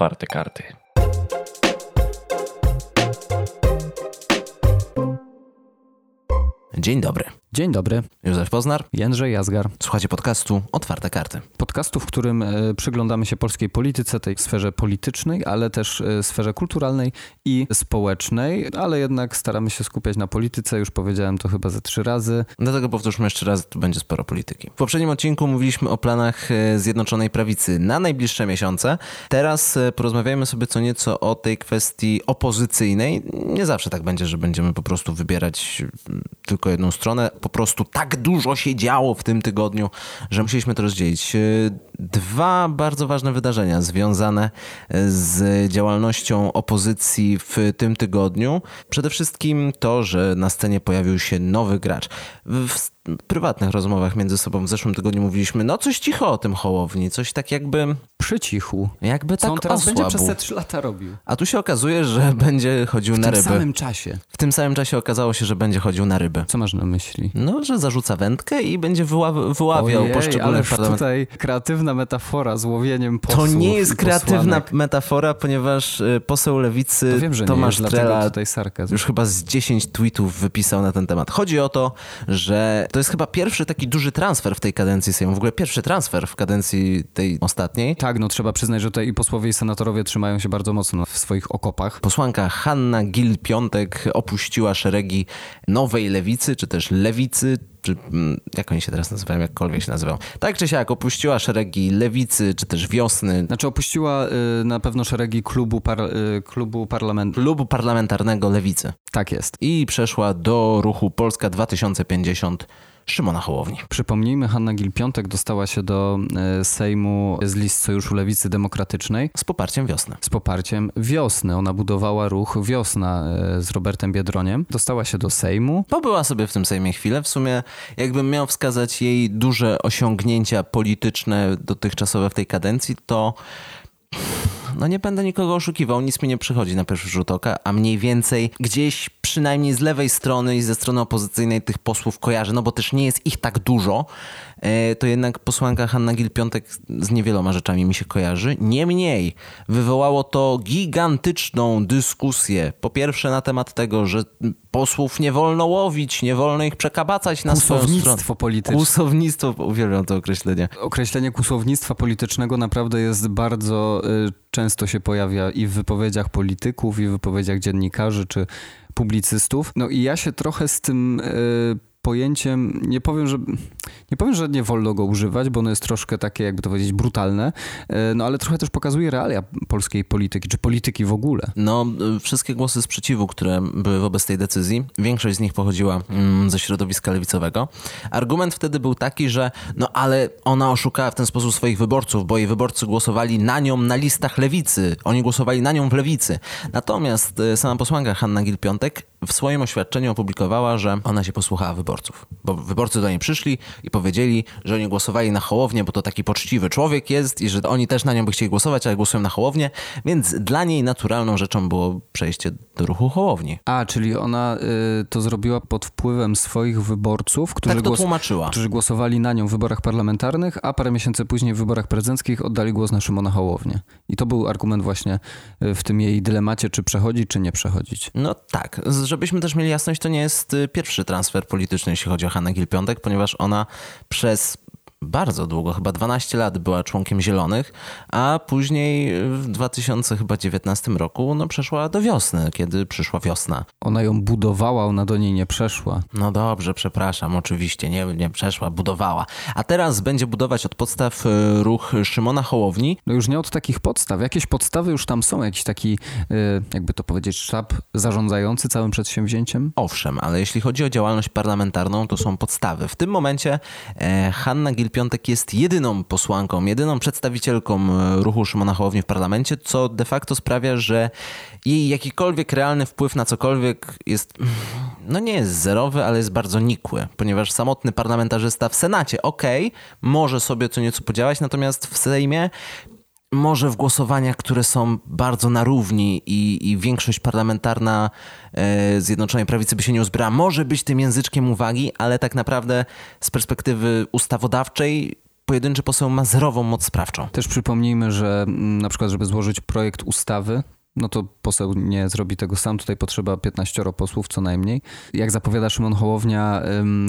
otwarte karty. Dzień dobry. Dzień dobry, Józef Poznar. Jędrzej Jazgar. Słuchacie podcastu Otwarte Karty. Podcastu, w którym e, przyglądamy się polskiej polityce, tej sferze politycznej, ale też e, sferze kulturalnej i społecznej, ale jednak staramy się skupiać na polityce, już powiedziałem to chyba ze trzy razy. Dlatego powtórzmy jeszcze raz, tu będzie sporo polityki. W poprzednim odcinku mówiliśmy o planach e, Zjednoczonej Prawicy na najbliższe miesiące. Teraz porozmawiajmy sobie co nieco o tej kwestii opozycyjnej. Nie zawsze tak będzie, że będziemy po prostu wybierać tylko jedną stronę. Po prostu tak dużo się działo w tym tygodniu, że musieliśmy to rozdzielić. E, Dwa bardzo ważne wydarzenia związane z działalnością opozycji w tym tygodniu. Przede wszystkim to, że na scenie pojawił się nowy gracz. W prywatnych rozmowach między sobą w zeszłym tygodniu mówiliśmy, no coś cicho o tym Hołowni, coś tak jakby, Przycichł. jakby Co tak on teraz będzie osłabł. przez te trzy lata robił? A tu się okazuje, że będzie chodził W na tym ryby. samym czasie. W tym samym czasie okazało się, że będzie chodził na ryby. Co masz na myśli? No, że zarzuca wędkę i będzie wyła- wyławiał Ojej, poszczególnych parlamentów. tutaj kreatywna metafora z łowieniem To posłów nie jest kreatywna metafora, ponieważ y, poseł lewicy To wiem, że Tomasz nie jest, Trela już chyba z 10 tweetów wypisał na ten temat. Chodzi o to, że to jest chyba pierwszy taki duży transfer w tej kadencji Sejmu, w ogóle pierwszy transfer w kadencji tej ostatniej. Tak, no trzeba przyznać, że tutaj i posłowie i senatorowie trzymają się bardzo mocno w swoich okopach. Posłanka Hanna Gil-Piątek opuściła szeregi nowej lewicy, czy też lewicy, czy mm, jak oni się teraz nazywają, jakkolwiek się nazywają. Tak czy siak opuściła szeregi lewicy, czy też wiosny, Znaczy opuściła y, na pewno szeregi klubu, par, y, klubu parlamentu. klubu parlamentarnego lewicy. Tak jest. i przeszła do ruchu Polska 2050 Szymona Hołowni. Przypomnijmy, Hanna Gil-Piątek dostała się do y, Sejmu z list Sojuszu Lewicy Demokratycznej Z poparciem wiosny. z poparciem Wiosny. Ona budowała ruch Wiosna y, z Robertem Biedroniem. Dostała się do Sejmu. Pobyła sobie w tym Sejmie chwilę. W sumie, jakbym miał wskazać jej duże osiągnięcia polityczne dotychczasowe w tej kadencji, to no nie będę nikogo oszukiwał, nic mi nie przychodzi na pierwszy rzut oka, a mniej więcej gdzieś przynajmniej z lewej strony i ze strony opozycyjnej tych posłów kojarzę, no bo też nie jest ich tak dużo, to jednak posłanka Hanna Gil-Piątek z niewieloma rzeczami mi się kojarzy. Niemniej wywołało to gigantyczną dyskusję. Po pierwsze na temat tego, że posłów nie wolno łowić, nie wolno ich przekabacać na swoją stronę. Kłusownictwo polityczne. Kłusownictwo, uwielbiam to określenie. Określenie kłusownictwa politycznego naprawdę jest bardzo y, często się pojawia i w wypowiedziach polityków, i w wypowiedziach dziennikarzy czy publicystów. No i ja się trochę z tym y, pojęciem nie powiem, że nie powiem, że nie wolno go używać, bo ono jest troszkę takie, jakby to powiedzieć, brutalne, y, no ale trochę też pokazuje realia polskiej polityki, czy polityki w ogóle. No, y, wszystkie głosy sprzeciwu, które były wobec tej decyzji, większość z nich pochodziła mm, ze środowiska lewicowego. Argument wtedy był taki, że no ale ona oszukała w ten sposób swoich wyborców, bo jej wyborcy głosowali na nią na listach lewicy. Oni głosowali na nią w lewicy. Natomiast y, sama posłanka Hanna Gil-Piątek w swoim oświadczeniu opublikowała, że ona się posłuchała wyborców. Bo wyborcy do niej przyszli i powiedzieli, że oni głosowali na Hołownię, bo to taki poczciwy człowiek jest i że oni też na nią by chcieli głosować, ale głosują na Hołownię, więc dla niej naturalną rzeczą było przejście do ruchu Hołowni. A, czyli ona y, to zrobiła pod wpływem swoich wyborców, którzy, Tak to tłumaczyła. którzy głosowali na nią w wyborach parlamentarnych, a parę miesięcy później w wyborach prezydenckich oddali głos na Szymona Hołownię. I to był argument właśnie y, w tym jej dylemacie, czy przechodzić, czy nie przechodzić. No tak, żebyśmy też mieli jasność, to nie jest y, pierwszy transfer polityczny, jeśli chodzi o Hannę Gil-Piątek, ponieważ ona przez bardzo długo, chyba 12 lat była członkiem Zielonych, a później w 2019 roku no, przeszła do wiosny, kiedy przyszła wiosna. Ona ją budowała, ona do niej nie przeszła. No dobrze, przepraszam, oczywiście, nie, nie przeszła, budowała. A teraz będzie budować od podstaw y, ruch Szymona Hołowni, No już nie od takich podstaw. Jakieś podstawy już tam są, jakiś taki, y, jakby to powiedzieć, sztab zarządzający całym przedsięwzięciem. Owszem, ale jeśli chodzi o działalność parlamentarną, to są podstawy. W tym momencie e, Hanna Gil-Piątek jest jedyną posłanką, jedyną przedstawicielką e, ruchu Szymona Hołowni w parlamencie, co de facto sprawia, że jej jakikolwiek realny wpływ na cokolwiek jest, no nie jest zerowy, ale jest bardzo nikły, ponieważ samotny parlamentarzysta w Senacie, okej, może sobie co nieco podziałać, natomiast w Sejmie może w głosowaniach, które są bardzo na równi i, i większość parlamentarna e, Zjednoczonej Prawicy by się nie uzbrała, może być tym języczkiem uwagi, ale tak naprawdę z perspektywy ustawodawczej pojedynczy poseł ma zerową moc sprawczą. Też przypomnijmy, że mm, na przykład, żeby złożyć projekt ustawy, no to poseł nie zrobi tego sam. Tutaj potrzeba 15 posłów co najmniej. Jak zapowiada Szymon Hołownia,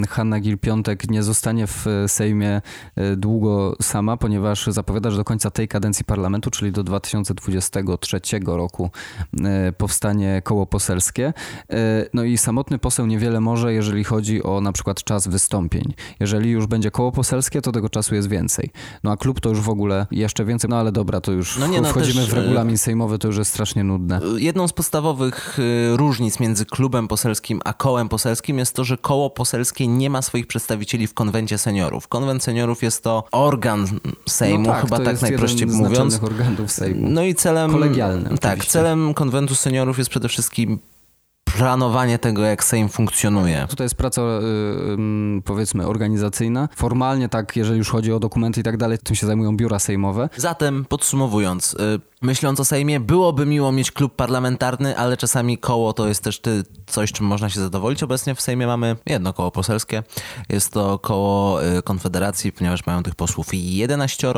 Hanna Gil-Piątek nie zostanie w Sejmie e, długo sama, ponieważ zapowiada, że do końca tej kadencji parlamentu, czyli do 2023 roku e, powstanie koło poselskie. E, no i samotny poseł niewiele może, jeżeli chodzi o na przykład czas wystąpień. Jeżeli już będzie koło poselskie, to tego czasu jest więcej. No a klub to już w ogóle jeszcze więcej. No ale dobra, to już no nie, no wchodzimy też... w regulamin sejmowy, to już jest strasznie strasznie nudne. Jedną z podstawowych y, różnic między klubem poselskim a kołem poselskim jest to, że koło poselskie nie ma swoich przedstawicieli w konwencie seniorów. Konwent seniorów jest to organ Sejmu, no tak, chyba tak najprościej mówiąc. organów Sejmu. No i celem. Kolegialnym. Tak, celem konwentu seniorów jest przede wszystkim planowanie tego, jak Sejm funkcjonuje. Tutaj jest praca, yy, powiedzmy, organizacyjna. Formalnie tak, jeżeli już chodzi o dokumenty i tak dalej, tym się zajmują biura sejmowe. Zatem, podsumowując, yy, myśląc o Sejmie, byłoby miło mieć klub parlamentarny, ale czasami koło to jest też coś, czym można się zadowolić. Obecnie w Sejmie mamy jedno koło poselskie. Jest to koło yy, Konfederacji, ponieważ mają tych posłów 11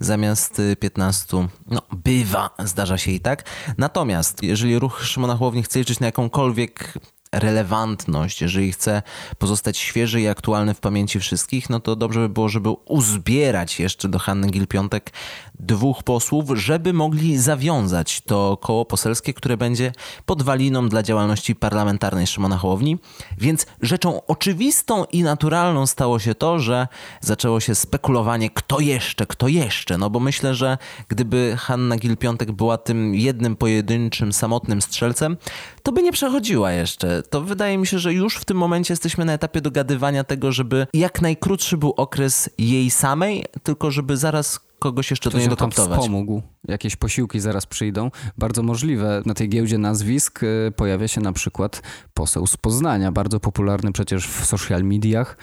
zamiast 15. No, bywa, zdarza się i tak. Natomiast, jeżeli ruch Szymona Hołowni chce liczyć na jakąkolwiek relewantność, jeżeli chce pozostać świeży i aktualny w pamięci wszystkich, no to dobrze by było, żeby uzbierać jeszcze do Hanny Gil-Piątek dwóch posłów, żeby mogli zawiązać to koło poselskie, które będzie podwaliną dla działalności parlamentarnej Szymona Hołowni. Więc rzeczą oczywistą i naturalną stało się to, że zaczęło się spekulowanie, kto jeszcze, kto jeszcze. No bo myślę, że gdyby Hanna Gil-Piątek była tym jednym pojedynczym, samotnym strzelcem, to by nie przechodziła jeszcze. To wydaje mi się, że już w tym momencie jesteśmy na etapie dogadywania tego, żeby jak najkrótszy był okres jej samej, tylko żeby zaraz kogoś jeszcze Ktoś do niej dokoptować. wspomógł. Jakieś posiłki zaraz przyjdą. Bardzo możliwe. Na tej giełdzie nazwisk y, pojawia się na przykład poseł z Poznania, bardzo popularny przecież w social mediach,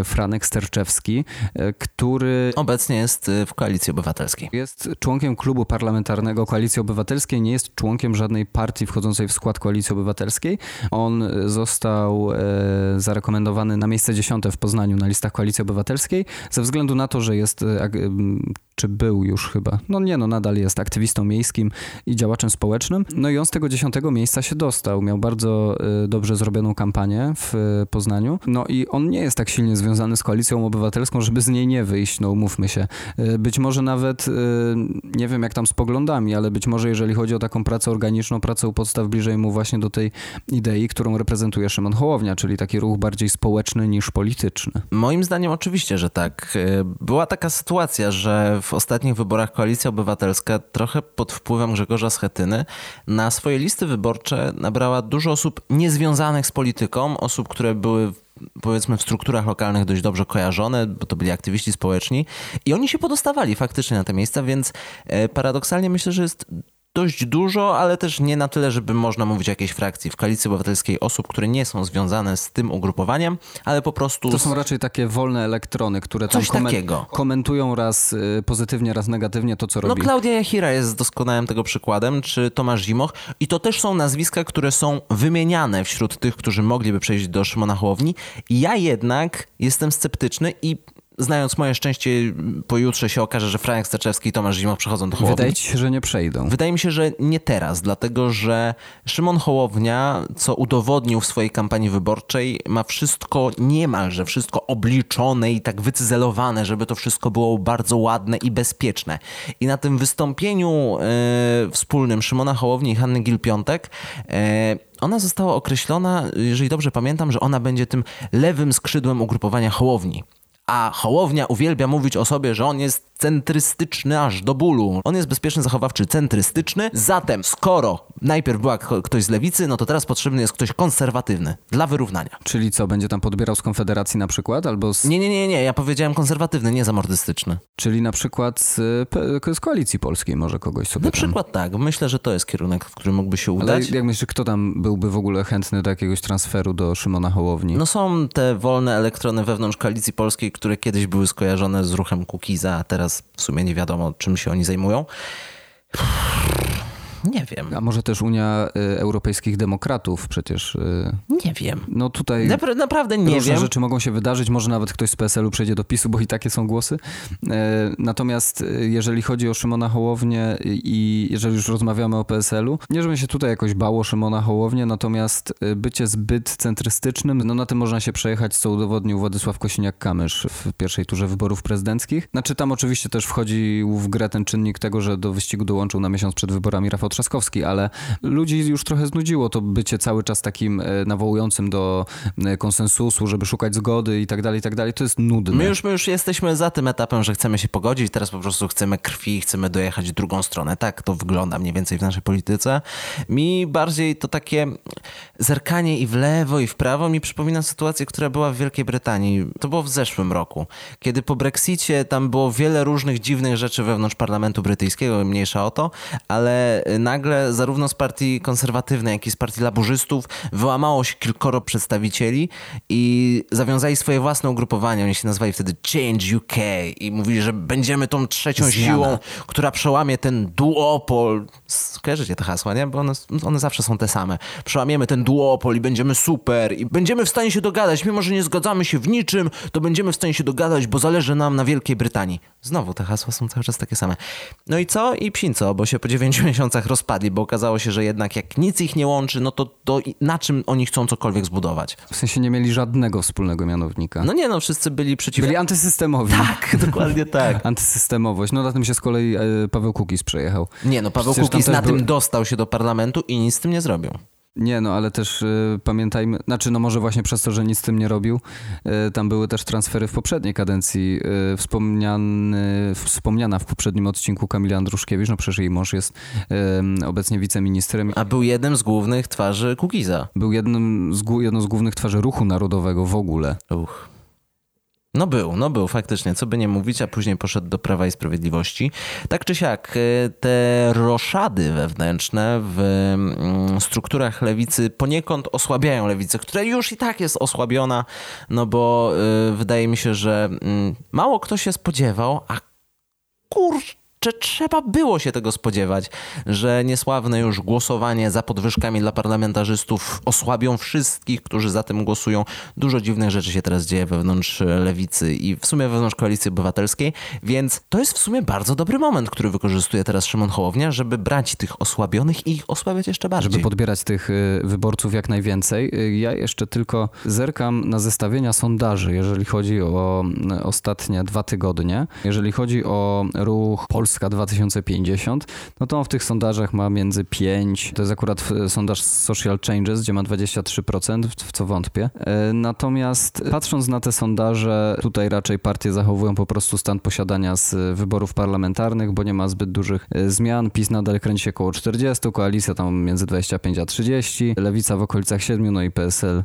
y, Franek Sterczewski, y, który... Obecnie jest w Koalicji Obywatelskiej. Jest członkiem klubu parlamentarnego Koalicji Obywatelskiej, nie jest członkiem żadnej partii wchodzącej w skład Koalicji Obywatelskiej. On został zarekomendowany na miejsce dziesiąte w Poznaniu na listach Koalicji Obywatelskiej ze względu na to, że jest czy był już chyba, no nie no, nadal jest aktywistą miejskim i działaczem społecznym. No i on z tego dziesiątego miejsca się dostał. Miał bardzo y, dobrze zrobioną kampanię w y, Poznaniu. No i on nie jest tak silnie związany z koalicją obywatelską, żeby z niej nie wyjść, no umówmy się. Y, być może nawet, nie wiem jak tam z poglądami, ale być może jeżeli chodzi o taką pracę organiczną, pracę u podstaw bliżej mu właśnie do tej idei, którą reprezentuje Szymon Hołownia, czyli taki ruch bardziej społeczny niż polityczny. Moim zdaniem oczywiście, że tak. Była taka sytuacja, że w ostatnich wyborach Koalicja Obywatelska, trochę pod wpływem Grzegorza Schetyny, na swoje listy wyborcze nabrała dużo osób niezwiązanych z polityką, osób, które były powiedzmy w strukturach lokalnych dość dobrze kojarzone, bo to byli aktywiści społeczni. I oni się podostawali faktycznie na te miejsca, więc e, paradoksalnie myślę, że jest dość dużo, ale też nie na tyle, żeby można mówić o jakiejś frakcji. W Koalicji Obywatelskiej osób, które nie są związane z tym ugrupowaniem, ale po prostu... To są raczej takie wolne elektrony, które Coś tam takiego. komentują raz y, pozytywnie, raz negatywnie to, co robi. No Klaudia Jachira jest doskonałym tego przykładem, czy Tomasz Zimoch i to też są nazwiska, które są wymieniane wśród tych, którzy mogliby przejść do Szymona Hołowni. Ja jednak jestem sceptyczny i znając moje szczęście, pojutrze się okaże, że Franek Staczewski i Tomasz Zimoch przechodzą do Hołowni. Wydaje ci się, że nie przejdą. Wydaje mi się, że nie teraz, dlatego że Szymon Hołownia, co udowodnił w swojej kampanii wyborczej, ma wszystko, niemalże wszystko obliczone i tak wycyzelowane, żeby to wszystko było bardzo ładne i bezpieczne. I na tym wystąpieniu e, wspólnym Szymona Hołowni i Hanny Gil-Piątek e, ona została określona, jeżeli dobrze pamiętam, że ona będzie tym lewym skrzydłem ugrupowania Hołowni. A Hołownia uwielbia mówić o sobie, że on jest centrystyczny aż do bólu. On jest bezpieczny, zachowawczy, centrystyczny. Zatem, skoro najpierw była ktoś z lewicy, no to teraz potrzebny jest ktoś konserwatywny dla wyrównania. Czyli co, będzie tam podbierał z Konfederacji na przykład? Albo z... Nie, nie, nie, nie, ja powiedziałem konserwatywny, nie zamordystyczny. Czyli na przykład z, z Koalicji Polskiej może kogoś sobie Na przykład tak. Myślę, że to jest kierunek, w którym mógłby się udać. Ale jak myślisz, kto tam byłby w ogóle chętny do jakiegoś transferu do Szymona Hołowni? No są te wolne elektrony wewnątrz Koalicji Polskiej, które kiedyś były skojarzone z ruchem Kukiza, a teraz w sumie nie wiadomo, czym się oni zajmują. Nie wiem. A może też Unia y, Europejskich Demokratów przecież. Y, nie wiem. No tutaj Napra naprawdę nie różne wiem. rzeczy mogą się wydarzyć, może nawet ktoś z PSL-u przejdzie do PiSu, bo i takie są głosy. E, natomiast y, jeżeli chodzi o Szymona Hołownię i jeżeli już rozmawiamy o PSL-u, nie żebym się tutaj jakoś bało Szymona Hołownię, natomiast bycie zbyt centrystycznym, no na tym można się przejechać, co udowodnił Władysław Kosiniak-Kamysz w pierwszej turze wyborów prezydenckich. Znaczy tam oczywiście też wchodził w grę ten czynnik tego, że do wyścigu dołączył na miesiąc przed wyborami Rafał Trzaskowski, ale ludzi już trochę znudziło to bycie cały czas takim e, nawołującym do e, konsensusu, żeby szukać zgody i tak dalej, i tak dalej. To jest nudne. My już, my już jesteśmy za tym etapem, że chcemy się pogodzić, teraz po prostu chcemy krwi, chcemy dojechać drugą stronę. Tak to wygląda mniej więcej w naszej polityce. Mi bardziej to takie zerkanie i w lewo, i w prawo mi przypomina sytuację, która była w Wielkiej Brytanii. To było w zeszłym roku, kiedy po Brexicie tam było wiele różnych dziwnych rzeczy wewnątrz parlamentu brytyjskiego, mniejsza o to, ale nagle zarówno z partii konserwatywnej, jak i z partii laburzystów wyłamało się kilkoro przedstawicieli i zawiązali swoje własne ugrupowania. Oni się nazwali wtedy Change UK i mówili, że będziemy tą trzecią Zmiana. siłą, która przełamie ten duopol. Skojarzycie te hasła, nie? Bo one, one zawsze są te same. Przełamiemy ten duopol i będziemy super i będziemy w stanie się dogadać. Mimo, że nie zgadzamy się w niczym, to będziemy w stanie się dogadać, bo zależy nam na Wielkiej Brytanii. Znowu te hasła są cały czas takie same. No i co? I psinco, bo się po dziewięciu miesiącach rozpadli, bo okazało się, że jednak jak nic ich nie łączy, no to, to na czym oni chcą cokolwiek zbudować? W sensie nie mieli żadnego wspólnego mianownika. No nie no, wszyscy byli przeciwko. Byli antysystemowi. Tak, dokładnie tak. Antysystemowość. No na tym się z kolei e, Paweł Kukiz przejechał. Nie no, Paweł Przecież Kukiz na był- tym dostał się do parlamentu i nic z tym nie zrobił. Nie, no ale też y, pamiętajmy, znaczy no może właśnie przez to, że nic z tym nie robił, y, tam były też transfery w poprzedniej kadencji. Y, wspomniany, wspomniana w poprzednim odcinku Kamila Andruszkiewicz, no przecież jej mąż jest obecnie wiceministrem. A był jednym z głównych twarzy Kukiza. Był jednym z, jedną z głównych twarzy ruchu narodowego w ogóle. Uch. No był, no był faktycznie, co by nie mówić, a później poszedł do Prawa i Sprawiedliwości. Tak czy siak, y, te roszady wewnętrzne w mm, strukturach lewicy poniekąd osłabiają lewicę, która już i tak jest osłabiona, no bo y, wydaje mi się, że mm, mało kto się spodziewał, a kurczę, trzeba było się tego spodziewać, że niesławne już głosowanie za podwyżkami dla parlamentarzystów osłabią wszystkich, którzy za tym głosują. Dużo dziwnych rzeczy się teraz dzieje wewnątrz lewicy i w sumie wewnątrz koalicji obywatelskiej, więc to jest w sumie bardzo dobry moment, który wykorzystuje teraz Szymon Hołownia, żeby brać tych osłabionych i ich osłabiać jeszcze bardziej. Żeby podbierać tych y, wyborców jak najwięcej. Y, Ja jeszcze tylko zerkam na zestawienia sondaży, jeżeli chodzi o y, ostatnie dwa tygodnie. Jeżeli chodzi o ruch Polska 2050, no to on w tych sondażach ma między 5, to jest akurat y, sondaż Social Changes, gdzie ma 23%, w co wątpię. Y, Natomiast patrząc na te sondaże, tutaj raczej partie zachowują po prostu stan posiadania z wyborów parlamentarnych, bo nie ma zbyt dużych zmian. PiS nadal kręci się około 40, koalicja tam między 25 a 30, lewica w okolicach 7, no i PSL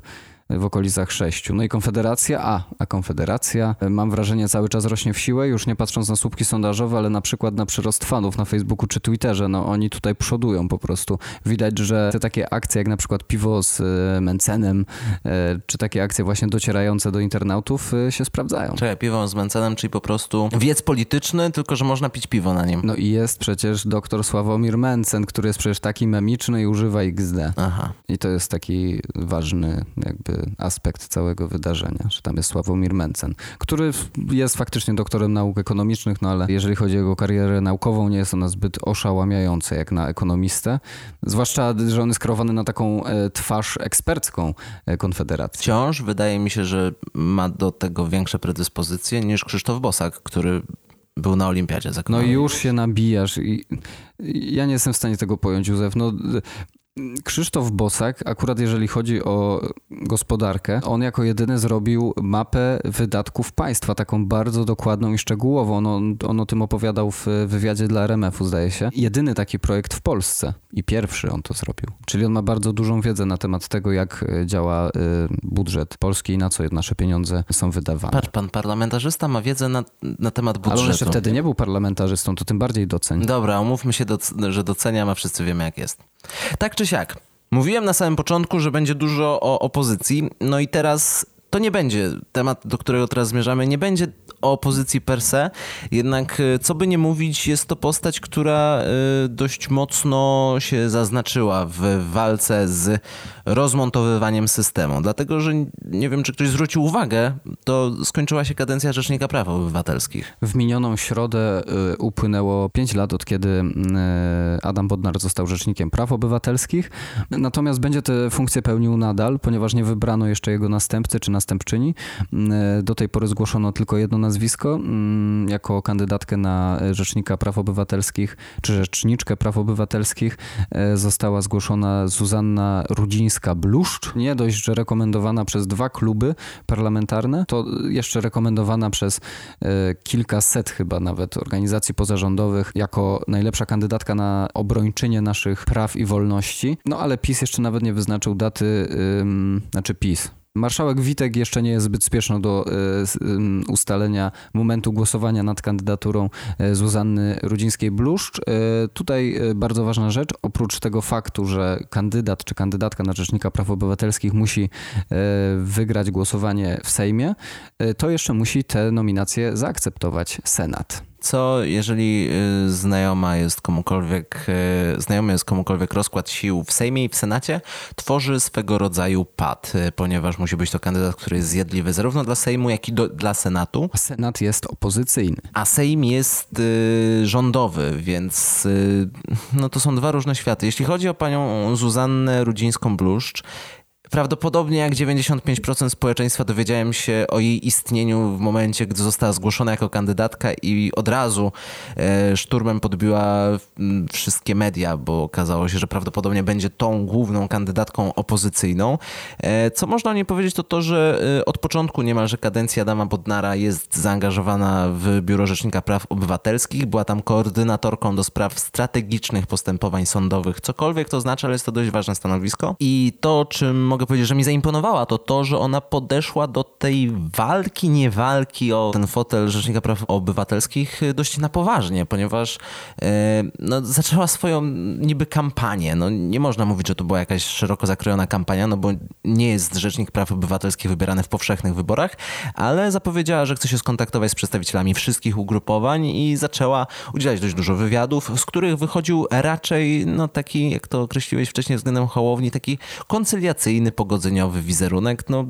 w okolicach 6. No i Konfederacja, a, a Konfederacja, e, mam wrażenie, cały czas rośnie w siłę, już nie patrząc na słupki sondażowe, ale na przykład na przyrost fanów na Facebooku czy Twitterze, no oni tutaj przodują po prostu. Widać, że te takie akcje jak na przykład piwo z e, Mencenem, e, czy takie akcje właśnie docierające do internautów się sprawdzają. Czekaj, piwo z Mencenem, czyli po prostu wiec polityczny, tylko że można pić piwo na nim. No i jest przecież doktor Sławomir Mencen, który jest przecież taki memiczny i używa XD. Aha. I to jest taki ważny jakby aspekt całego wydarzenia, że tam jest Sławomir Mencen, który jest faktycznie doktorem nauk ekonomicznych, no ale jeżeli chodzi o jego karierę naukową, nie jest ona zbyt oszałamiająca jak na ekonomistę. Zwłaszcza, że on jest kreowany na taką e, twarz ekspercką e, Konfederacji. Wciąż wydaje mi się, że ma do tego większe predyspozycje niż Krzysztof Bosak, który był na olimpiadzie z No już się nabijasz i ja nie jestem w stanie tego pojąć, Józef. No, Krzysztof Bosak, akurat jeżeli chodzi o gospodarkę, on jako jedyny zrobił mapę wydatków państwa, taką bardzo dokładną i szczegółową. On, on, o tym opowiadał w wywiadzie dla RMF-u, zdaje się. Jedyny taki projekt w Polsce i pierwszy on to zrobił. Czyli on ma bardzo dużą wiedzę na temat tego, jak działa y, budżet Polski i na co nasze pieniądze są wydawane. Patrz, pan parlamentarzysta ma wiedzę na, na temat Ale on budżetu. jeszcze wtedy nie był parlamentarzystą, to tym bardziej doceń. Dobra, umówmy się, doc- że doceniam, a wszyscy wiemy jak jest. Tak czy siak. Mówiłem na samym początku, że będzie dużo o opozycji, no i teraz to nie będzie temat, do którego teraz zmierzamy, nie będzie o opozycji per se, jednak e, co by nie mówić, jest to postać, która e, dość mocno się zaznaczyła w walce z rozmontowywaniem systemu. Dlatego, że nie wiem, czy ktoś zwrócił uwagę, to skończyła się kadencja Rzecznika Praw Obywatelskich. W minioną środę e, upłynęło 5 lat od kiedy Adam Bodnar został Rzecznikiem Praw Obywatelskich, natomiast będzie tę funkcję pełnił nadal, ponieważ nie wybrano jeszcze jego następcy czy następczyni. Do tej pory zgłoszono tylko jedno nazwisko mm, jako kandydatkę na Rzecznika Praw Obywatelskich, czy Rzeczniczkę Praw Obywatelskich e, została zgłoszona Zuzanna Rudzińska-Bluszcz. Nie dość, że rekomendowana przez dwa kluby parlamentarne, to jeszcze rekomendowana przez e, kilkaset chyba nawet organizacji pozarządowych jako najlepsza kandydatka na obrończynię naszych praw i wolności. No ale PiS jeszcze nawet nie wyznaczył daty, znaczy PiS, Marszałek Witek jeszcze nie jest zbyt spieszny do e, ustalenia momentu głosowania nad kandydaturą e, Zuzanny Rudzińskiej-Bluszcz. E, tutaj bardzo ważna rzecz, oprócz tego faktu, że kandydat czy kandydatka na Rzecznika Praw Obywatelskich musi wygrać głosowanie w Sejmie, to jeszcze musi te nominacje zaakceptować Senat. Co jeżeli y, znajoma jest komukolwiek, y, znajomy jest komukolwiek rozkład sił w Sejmie i w Senacie, tworzy swego rodzaju pad, y, ponieważ musi być to kandydat, który jest zjadliwy zarówno dla Sejmu, jak i do, dla Senatu. A Senat jest opozycyjny. A Sejm jest y, rządowy, więc y, no to są dwa różne światy. Jeśli chodzi o panią Zuzannę Rudzińską-Bluszcz, Prawdopodobnie jak 95% społeczeństwa dowiedziałem się o jej istnieniu w momencie, gdy została zgłoszona jako kandydatka i od razu e, szturmem podbiła wszystkie media, bo okazało się, że prawdopodobnie będzie tą główną kandydatką opozycyjną. E, co można o niej powiedzieć, to to, że e, od początku niemalże kadencji Adama Bodnara jest zaangażowana w Biuro Rzecznika Praw Obywatelskich. Była tam koordynatorką do spraw strategicznych postępowań sądowych. Cokolwiek to znaczy, ale jest to dość ważne stanowisko. I to, czym mogę mogę powiedzieć, że mi zaimponowała, to to, że ona podeszła do tej walki, nie walki o ten fotel Rzecznika Praw Obywatelskich dość na poważnie, ponieważ e, no, zaczęła swoją niby kampanię. No, nie można mówić, że to była jakaś szeroko zakrojona kampania, no bo nie jest Rzecznik Praw Obywatelskich wybierany w powszechnych wyborach, ale zapowiedziała, że chce się skontaktować z przedstawicielami wszystkich ugrupowań i zaczęła udzielać dość dużo wywiadów, z których wychodził raczej no, taki, jak to określiłeś wcześniej względem Hołowni, taki koncyliacyjny, pogodzeniowy wizerunek, no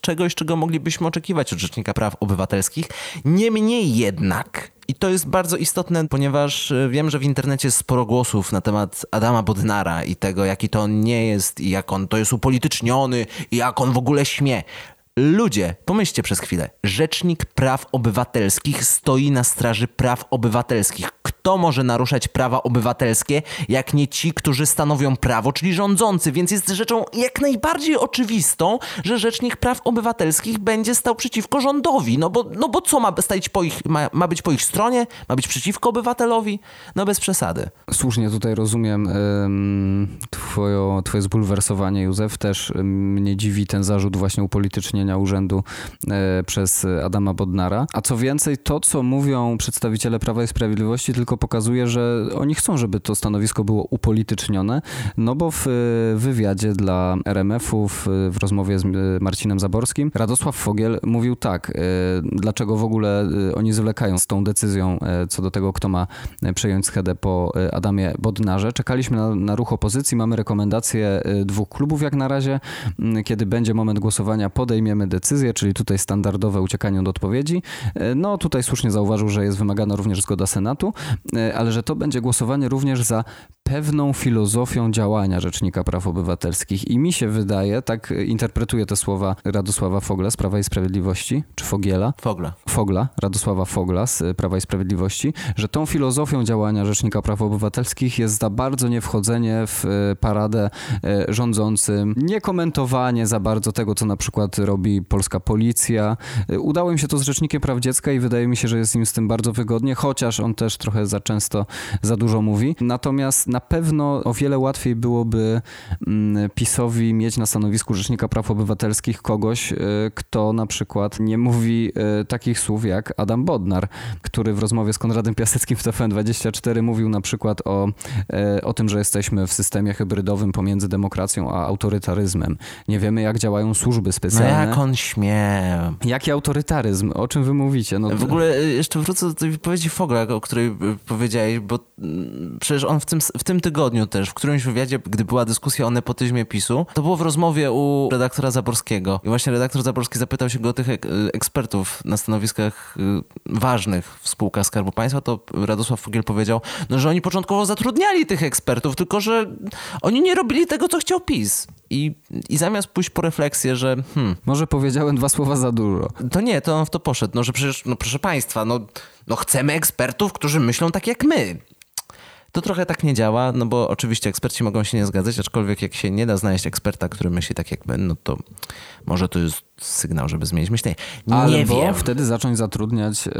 czegoś, czego moglibyśmy oczekiwać od Rzecznika Praw Obywatelskich. Niemniej jednak i to jest bardzo istotne, ponieważ e, wiem, że w internecie jest sporo głosów na temat Adama Bodnara i tego, jaki to on nie jest i jak on to jest upolityczniony i jak on w ogóle śmie. Ludzie, pomyślcie przez chwilę. Rzecznik Praw Obywatelskich stoi na straży praw obywatelskich. Kto może naruszać prawa obywatelskie, jak nie ci, którzy stanowią prawo, czyli rządzący? Więc jest rzeczą jak najbardziej oczywistą, że Rzecznik Praw Obywatelskich będzie stał przeciwko rządowi. No bo, no bo co ma, stać po ich, ma, ma być po ich stronie? Ma być przeciwko obywatelowi? No bez przesady. Słusznie tutaj rozumiem twoje, twoje zbulwersowanie, Józef. Też mnie dziwi ten zarzut właśnie upolitycznienia urzędu e, przez Adama Bodnara. A co więcej, to co mówią przedstawiciele Prawa i Sprawiedliwości tylko pokazuje, że oni chcą, żeby to stanowisko było upolitycznione, no bo w wywiadzie dla RMF-u w, rozmowie z Marcinem Zaborskim Radosław Fogiel mówił tak, e, dlaczego w ogóle e, oni zwlekają z tą decyzją co do tego, kto ma przejąć schedę po Adamie Bodnarze. Czekaliśmy na, na ruch opozycji, mamy rekomendacje dwóch klubów jak na razie. Kiedy będzie moment głosowania, podejmiemy podejmujemy decyzję, czyli tutaj standardowe uciekanie od odpowiedzi. E, no tutaj słusznie zauważył, że jest wymagana również zgoda Senatu, e, ale że to będzie głosowanie również za pewną filozofią działania Rzecznika Praw Obywatelskich. I mi się wydaje, tak interpretuję te słowa Radosława Fogla z Prawa i Sprawiedliwości, czy Fogiela? Fogla. Fogla, Radosława Fogla z Prawa i Sprawiedliwości, że tą filozofią działania Rzecznika Praw Obywatelskich jest za bardzo niewchodzenie w e, paradę rządzącym, nie komentowanie za bardzo tego, co na przykład robi robi polska policja. Udało im się to z Rzecznikiem Praw Dziecka i wydaje mi się, że jest im z tym bardzo wygodnie, chociaż on też trochę za często, za dużo mówi. Natomiast na pewno o wiele łatwiej byłoby mm, PiSowi mieć na stanowisku Rzecznika Praw Obywatelskich kogoś, e, kto na przykład nie mówi e, takich słów jak Adam Bodnar, który w rozmowie z Konradem Piaseckim w TVN24 mówił na przykład o, e, o tym, że jesteśmy w systemie hybrydowym pomiędzy demokracją a autorytaryzmem. Nie wiemy, jak działają służby No specjalne. jak on śmie. Jaki autorytaryzm? O czym wy mówicie? No, W ogóle jeszcze wrócę do tej wypowiedzi Fogla, o której powiedziałeś, bo mm, przecież on w tym, w tym tygodniu też, w którymś wywiadzie, gdy była dyskusja o nepotyzmie PiSu, to było w rozmowie u redaktora Zaborskiego. I właśnie redaktor Zaborski zapytał się go o tych ek- ekspertów na stanowiskach y, ważnych w spółkach Skarbu Państwa, to Radosław Fogiel powiedział, no, że oni początkowo zatrudniali tych ekspertów, tylko że oni nie robili tego, co chciał PiS. I, i zamiast pójść po refleksję, że hmm, Może powiedziałem dwa słowa za dużo. to nie, to on w to poszedł. No, że przecież, no proszę państwa, no, no chcemy ekspertów, którzy myślą tak jak my. To trochę tak nie działa, no bo oczywiście eksperci mogą się nie zgadzać, aczkolwiek jak się nie da znaleźć eksperta, który myśli tak jak my, no to może to jest sygnał, żeby zmienić myślenie. Nie Albo wiem. wtedy zacząć zatrudniać e,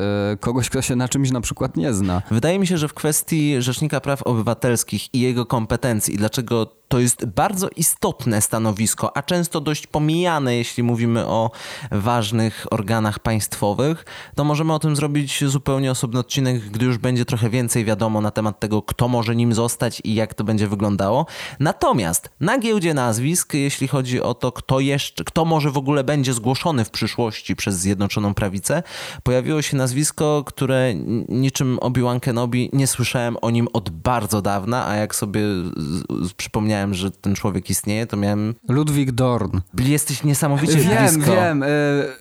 kogoś, kto się na czymś na przykład nie zna. Wydaje mi się, że w kwestii Rzecznika Praw Obywatelskich i jego kompetencji, i dlaczego to jest bardzo istotne stanowisko, a często dość pomijane, jeśli mówimy o ważnych organach państwowych, to możemy o tym zrobić zupełnie osobny odcinek, gdy już będzie trochę więcej wiadomo na temat tego, kto może nim zostać i jak to będzie wyglądało. Natomiast na giełdzie nazwisk, jeśli chodzi o to, kto jeszcze, kto może w ogóle będzie zgłoszony w przyszłości przez Zjednoczoną Prawicę, pojawiło się nazwisko, które niczym Obi-Wan Kenobi nie słyszałem o nim od bardzo dawna, a jak sobie przypomniałem, że ten człowiek istnieje, to miałem... Ludwik Dorn. Jesteś niesamowicie Wiem, blisko. wiem. E,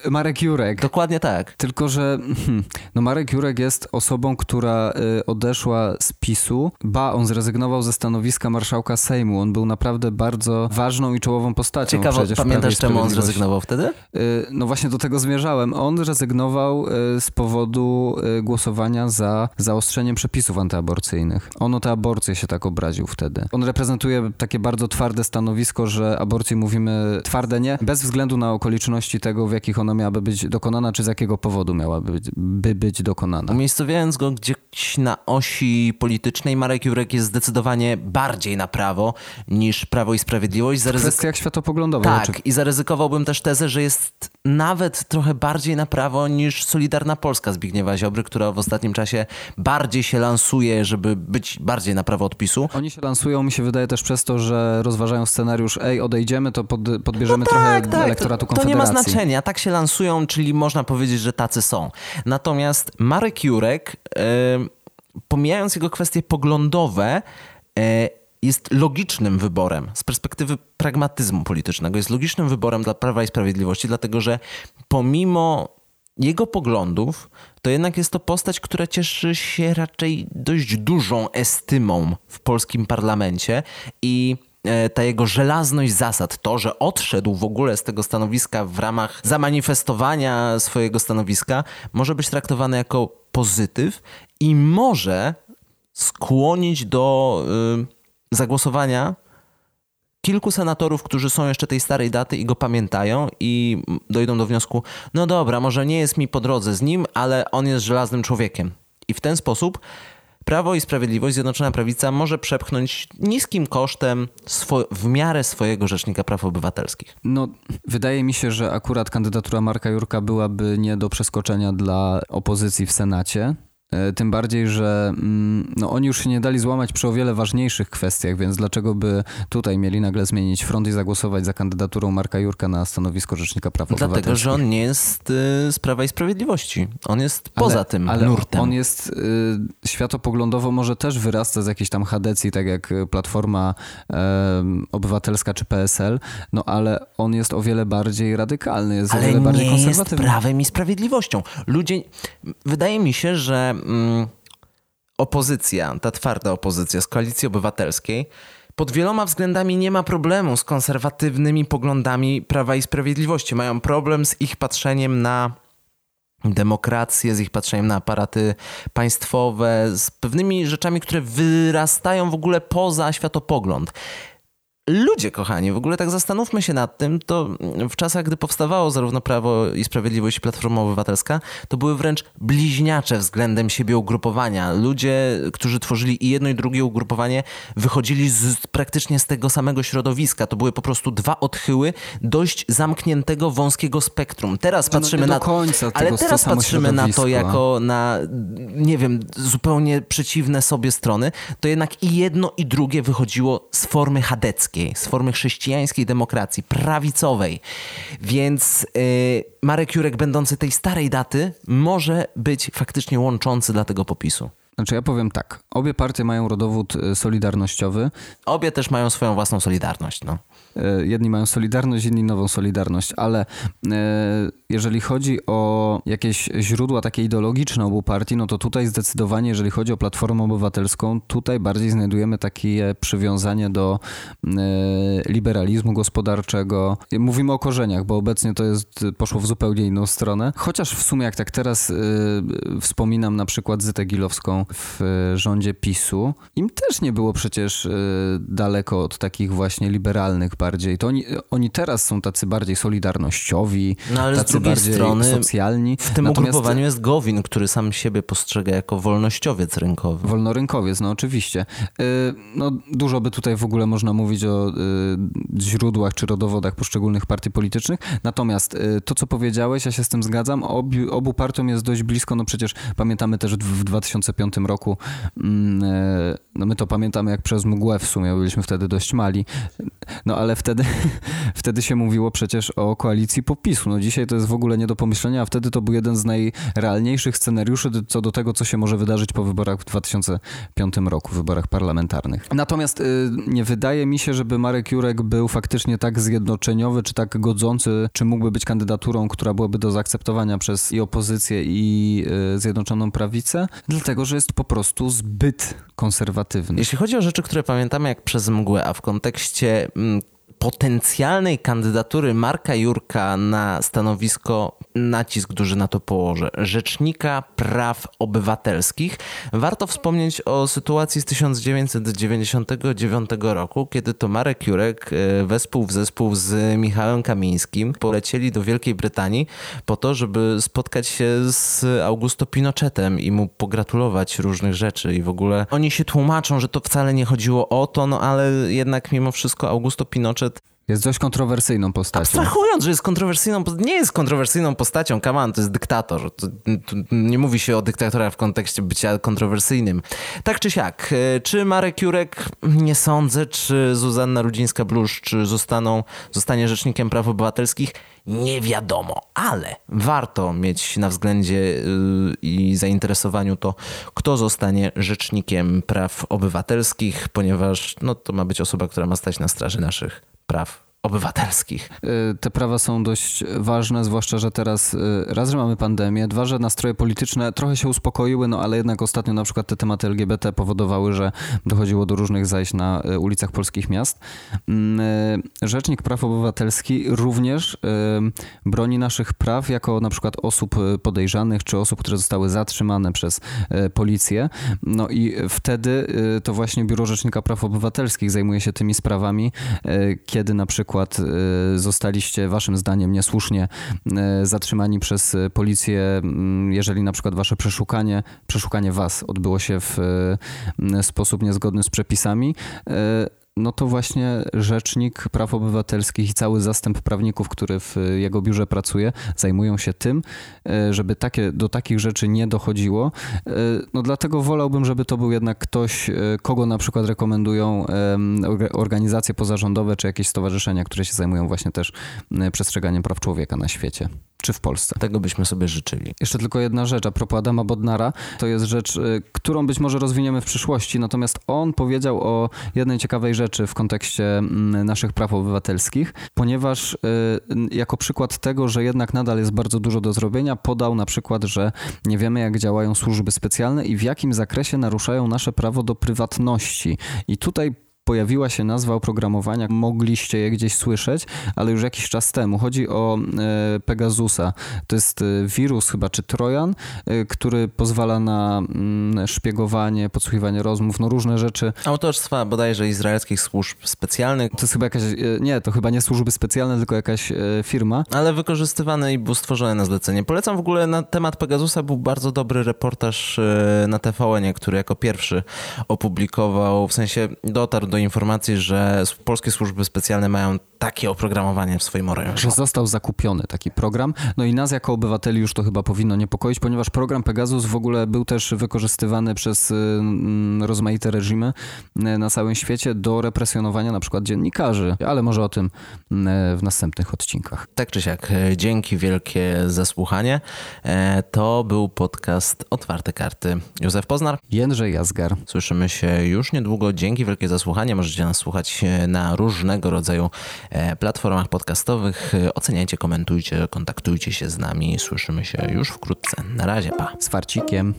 Marek Jurek. Dokładnie tak. Tylko, że hmm, no Marek Jurek jest osobą, która y, odeszła z PiSu. Ba, on zrezygnował ze stanowiska marszałka Sejmu. On był naprawdę bardzo ważną i czołową postacią. Ciekawe, pamiętasz czemu on zrezygnował wtedy? Y, No właśnie do tego zmierzałem. On rezygnował y, z powodu y, głosowania za zaostrzeniem przepisów antyaborcyjnych. On o te aborcje się tak obraził wtedy. On reprezentuje takie bardzo twarde stanowisko, że aborcji mówimy twarde nie, bez względu na okoliczności tego, w jakich ona miałaby być dokonana, czy z jakiego powodu miałaby być, by być dokonana. Umiejscowiając go gdzieś na osi politycznej, Marek Jurek jest zdecydowanie bardziej na prawo niż Prawo i Sprawiedliwość. W Zaryzyk... kwestiach światopoglądowych. Tak, oczywiście. i zaryzykowałbym też tezę, że jest nawet trochę bardziej na prawo niż Solidarna Polska Zbigniewa Ziobry, która w ostatnim czasie bardziej się lansuje, żeby być bardziej na prawo odpisu. Oni się lansują, mi się wydaje też przez to, że rozważają scenariusz, ej, odejdziemy, to pod, podbierzemy trochę elektoratu No tak, to, to nie ma znaczenia. Tak się lansują, czyli można powiedzieć, że tacy są. Natomiast Marek Jurek, e, pomijając jego kwestie poglądowe, e, jest logicznym wyborem z perspektywy pragmatyzmu politycznego. Jest logicznym wyborem dla Prawa i Sprawiedliwości, dlatego że pomimo jego poglądów, to jednak jest to postać, która cieszy się raczej dość dużą estymą w polskim parlamencie i e, ta jego żelazność zasad, to, że odszedł w ogóle z tego stanowiska w ramach zamanifestowania swojego stanowiska, może być traktowane jako pozytyw i może skłonić do y, zagłosowania kilku senatorów, którzy są jeszcze tej starej daty i go pamiętają i dojdą do wniosku, no dobra, może nie jest mi po drodze z nim, ale on jest żelaznym człowiekiem. I w ten sposób Prawo i Sprawiedliwość, Zjednoczona Prawica może przepchnąć niskim kosztem swo- w miarę swojego Rzecznika Praw Obywatelskich. No, wydaje mi się, że akurat kandydatura Marka Jurka byłaby nie do przeskoczenia dla opozycji w Senacie. E, Tym bardziej, że mm, no, oni już się nie dali złamać przy o wiele ważniejszych kwestiach, więc dlaczego by tutaj mieli nagle zmienić front i zagłosować za kandydaturą Marka Jurka na stanowisko Rzecznika Praw Dlatego, Obywatelskich? że on nie jest y, z Prawa i Sprawiedliwości. On jest poza ale, tym ale nurtem. on jest y, światopoglądowo może też wyrasta z jakiejś tam chadecji, tak jak Platforma y, Obywatelska czy PSL, no ale on jest o wiele bardziej radykalny, jest o Ale wiele bardziej nie jest konserwatywny. prawem i sprawiedliwością. Ludzie, wydaje mi się, że mm, opozycja, ta twarda opozycja z koalicji obywatelskiej, pod wieloma względami nie ma problemu z konserwatywnymi poglądami Prawa i Sprawiedliwości. Mają problem z ich patrzeniem na demokrację, z ich patrzeniem na aparaty państwowe, z pewnymi rzeczami, które wyrastają w ogóle poza światopogląd. Ludzie, kochani, w ogóle tak zastanówmy się nad tym, to w czasach, gdy powstawało zarówno Prawo i Sprawiedliwość i Platforma Obywatelska, to były wręcz bliźniacze względem siebie ugrupowania. Ludzie, którzy tworzyli i jedno i drugie ugrupowanie, wychodzili z, praktycznie z tego samego środowiska. To były po prostu dwa odchyły dość zamkniętego, wąskiego spektrum. Teraz No, patrzymy nie na końca ale tego teraz patrzymy na to jako na, nie wiem, zupełnie przeciwne sobie strony, to jednak i jedno i drugie wychodziło z formy chadeckiej, z formy chrześcijańskiej demokracji, prawicowej. Więc yy, Marek Jurek, będący tej starej daty, może być faktycznie łączący dla tego popisu. Znaczy ja powiem tak, obie partie mają rodowód y, solidarnościowy. Obie też mają swoją własną solidarność. No. Y, Jedni mają Solidarność, inni nową Solidarność, ale y, jeżeli chodzi o jakieś źródła takie ideologiczne obu partii, no to tutaj zdecydowanie, jeżeli chodzi o Platformę Obywatelską, tutaj bardziej znajdujemy takie przywiązanie do liberalizmu gospodarczego. Mówimy o korzeniach, bo obecnie to jest, poszło w zupełnie inną stronę. Chociaż w sumie jak tak teraz wspominam na przykład Zytę Gilowską w y, rządzie PiSu, im też nie było przecież y, daleko od takich właśnie liberalnych bardziej. To oni, oni teraz są tacy bardziej solidarnościowi, No, ale z tacy drugiej bardziej strony socjalni. W tym Natomiast ugrupowaniu jest Gowin, który sam siebie postrzega jako wolnościowiec rynkowy. Wolnorynkowiec, no oczywiście. Y, No, dużo by tutaj w ogóle można mówić o źródłach czy rodowodach poszczególnych partii politycznych. Natomiast to, co powiedziałeś, ja się z tym zgadzam. Obu, obu partiom jest dość blisko. No przecież pamiętamy też w w 2005 roku, mm, y, no my to pamiętamy jak przez mgłę w sumie, byliśmy wtedy dość mali. No ale wtedy, wtedy się mówiło przecież o koalicji popisu. No dzisiaj to jest w ogóle nie do pomyślenia, a wtedy to był jeden z najrealniejszych scenariuszy co do tego, co się może wydarzyć po wyborach w 2005 roku, wyborach parlamentarnych. Natomiast y, nie wydaje mi się, żeby Marek Jurek był faktycznie tak zjednoczeniowy, czy tak godzący, czy mógłby być kandydaturą, która byłaby do zaakceptowania przez i opozycję, i y, Zjednoczoną Prawicę, dlatego, że jest po prostu zbyt konserwatywny. Jeśli chodzi o rzeczy, które pamiętamy jak przez mgłę, a w kontekście mm, potencjalnej kandydatury Marka Jurka na stanowisko, nacisk duży na to położę, Rzecznika Praw Obywatelskich, warto wspomnieć o sytuacji z 1999 roku, kiedy to Marek Jurek e, wespół w zespół z Michałem Kamińskim polecieli do Wielkiej Brytanii po to, żeby spotkać się z Augusto Pinochetem i mu pogratulować różnych rzeczy. I w ogóle oni się tłumaczą, że to wcale nie chodziło o to, no ale jednak mimo wszystko Augusto Pinochet Jest dość kontrowersyjną postacią. Abstrahując, że jest kontrowersyjną, nie jest kontrowersyjną postacią, kaman, to jest dyktator. To, to nie mówi się o dyktatorach w kontekście bycia kontrowersyjnym. Tak czy siak, e, czy Marek Jurek, nie sądzę, czy Zuzanna Rudzińska-Bluszcz, zostaną, zostanie rzecznikiem praw obywatelskich, nie wiadomo, ale warto mieć na względzie yy, i zainteresowaniu to, kto zostanie rzecznikiem praw obywatelskich, ponieważ no, to ma być osoba, która ma stać na straży naszych praw obywatelskich. Y, Te prawa są dość ważne, zwłaszcza, że teraz y, raz, że mamy pandemię, dwa, że nastroje polityczne trochę się uspokoiły, no ale jednak ostatnio na przykład te tematy LGBT powodowały, że dochodziło do różnych zajść na y, ulicach polskich miast. Mm, Rzecznik Praw Obywatelskich również broni naszych praw jako na przykład osób podejrzanych, czy osób, które zostały zatrzymane przez policję. No i wtedy to właśnie Biuro Rzecznika Praw Obywatelskich zajmuje się tymi sprawami, kiedy na przykład y, zostaliście waszym zdaniem niesłusznie y, zatrzymani przez y, policję, mm, jeżeli na przykład wasze przeszukanie, przeszukanie was odbyło się w sposób niezgodny z przepisami, no to właśnie Rzecznik Praw Obywatelskich i cały zastęp prawników, który w jego biurze pracuje, zajmują się tym, y, żeby takie, do takich rzeczy nie dochodziło. Y, No dlatego wolałbym, żeby to był jednak ktoś, y, kogo na przykład rekomendują organizacje pozarządowe czy jakieś stowarzyszenia, które się zajmują właśnie też y, przestrzeganiem praw człowieka na świecie czy w Polsce. Tego byśmy sobie życzyli. Jeszcze tylko jedna rzecz a propos Adama Bodnara. To jest rzecz, y, którą być może rozwiniemy w przyszłości, natomiast on powiedział o jednej ciekawej rzeczy w kontekście mm, naszych praw obywatelskich, ponieważ y, jako przykład tego, że jednak nadal jest bardzo dużo do zrobienia, podał na przykład, że nie wiemy jak działają służby specjalne i w jakim zakresie naruszają nasze prawo do prywatności. I tutaj pojawiła się nazwa oprogramowania, mogliście je gdzieś słyszeć, ale już jakiś czas temu. Chodzi o e, Pegasusa. To jest e, wirus chyba, czy trojan, e, który pozwala na mm, szpiegowanie, podsłuchiwanie rozmów, no różne rzeczy. Autorstwa bodajże izraelskich służb specjalnych. To jest chyba jakaś, nie, to chyba nie służby specjalne, tylko jakaś firma. Ale wykorzystywane i był stworzone na zlecenie. Polecam w ogóle na temat Pegasusa, był bardzo dobry reportaż na tvn który jako pierwszy opublikował, w sensie dotarł do informacji, że polskie służby specjalne mają takie oprogramowanie w swoim orężu. Że został zakupiony taki program. No i nas jako obywateli już to chyba powinno niepokoić, ponieważ program Pegasus w ogóle był też wykorzystywany przez y, mm, rozmaite reżimy y, na całym świecie do represjonowania na przykład dziennikarzy, ale może o tym y, w następnych odcinkach. Tak czy siak, dzięki wielkie za słuchanie. E, to był podcast Otwarte Karty. Józef Poznar. Jędrzej Jazgar. Słyszymy się już niedługo. Dzięki wielkie za słuchanie. Możecie nas słuchać na różnego rodzaju E, platformach podcastowych. E, oceniajcie, komentujcie, kontaktujcie się z nami. Słyszymy się już wkrótce. Na razie, pa. Z farcikiem.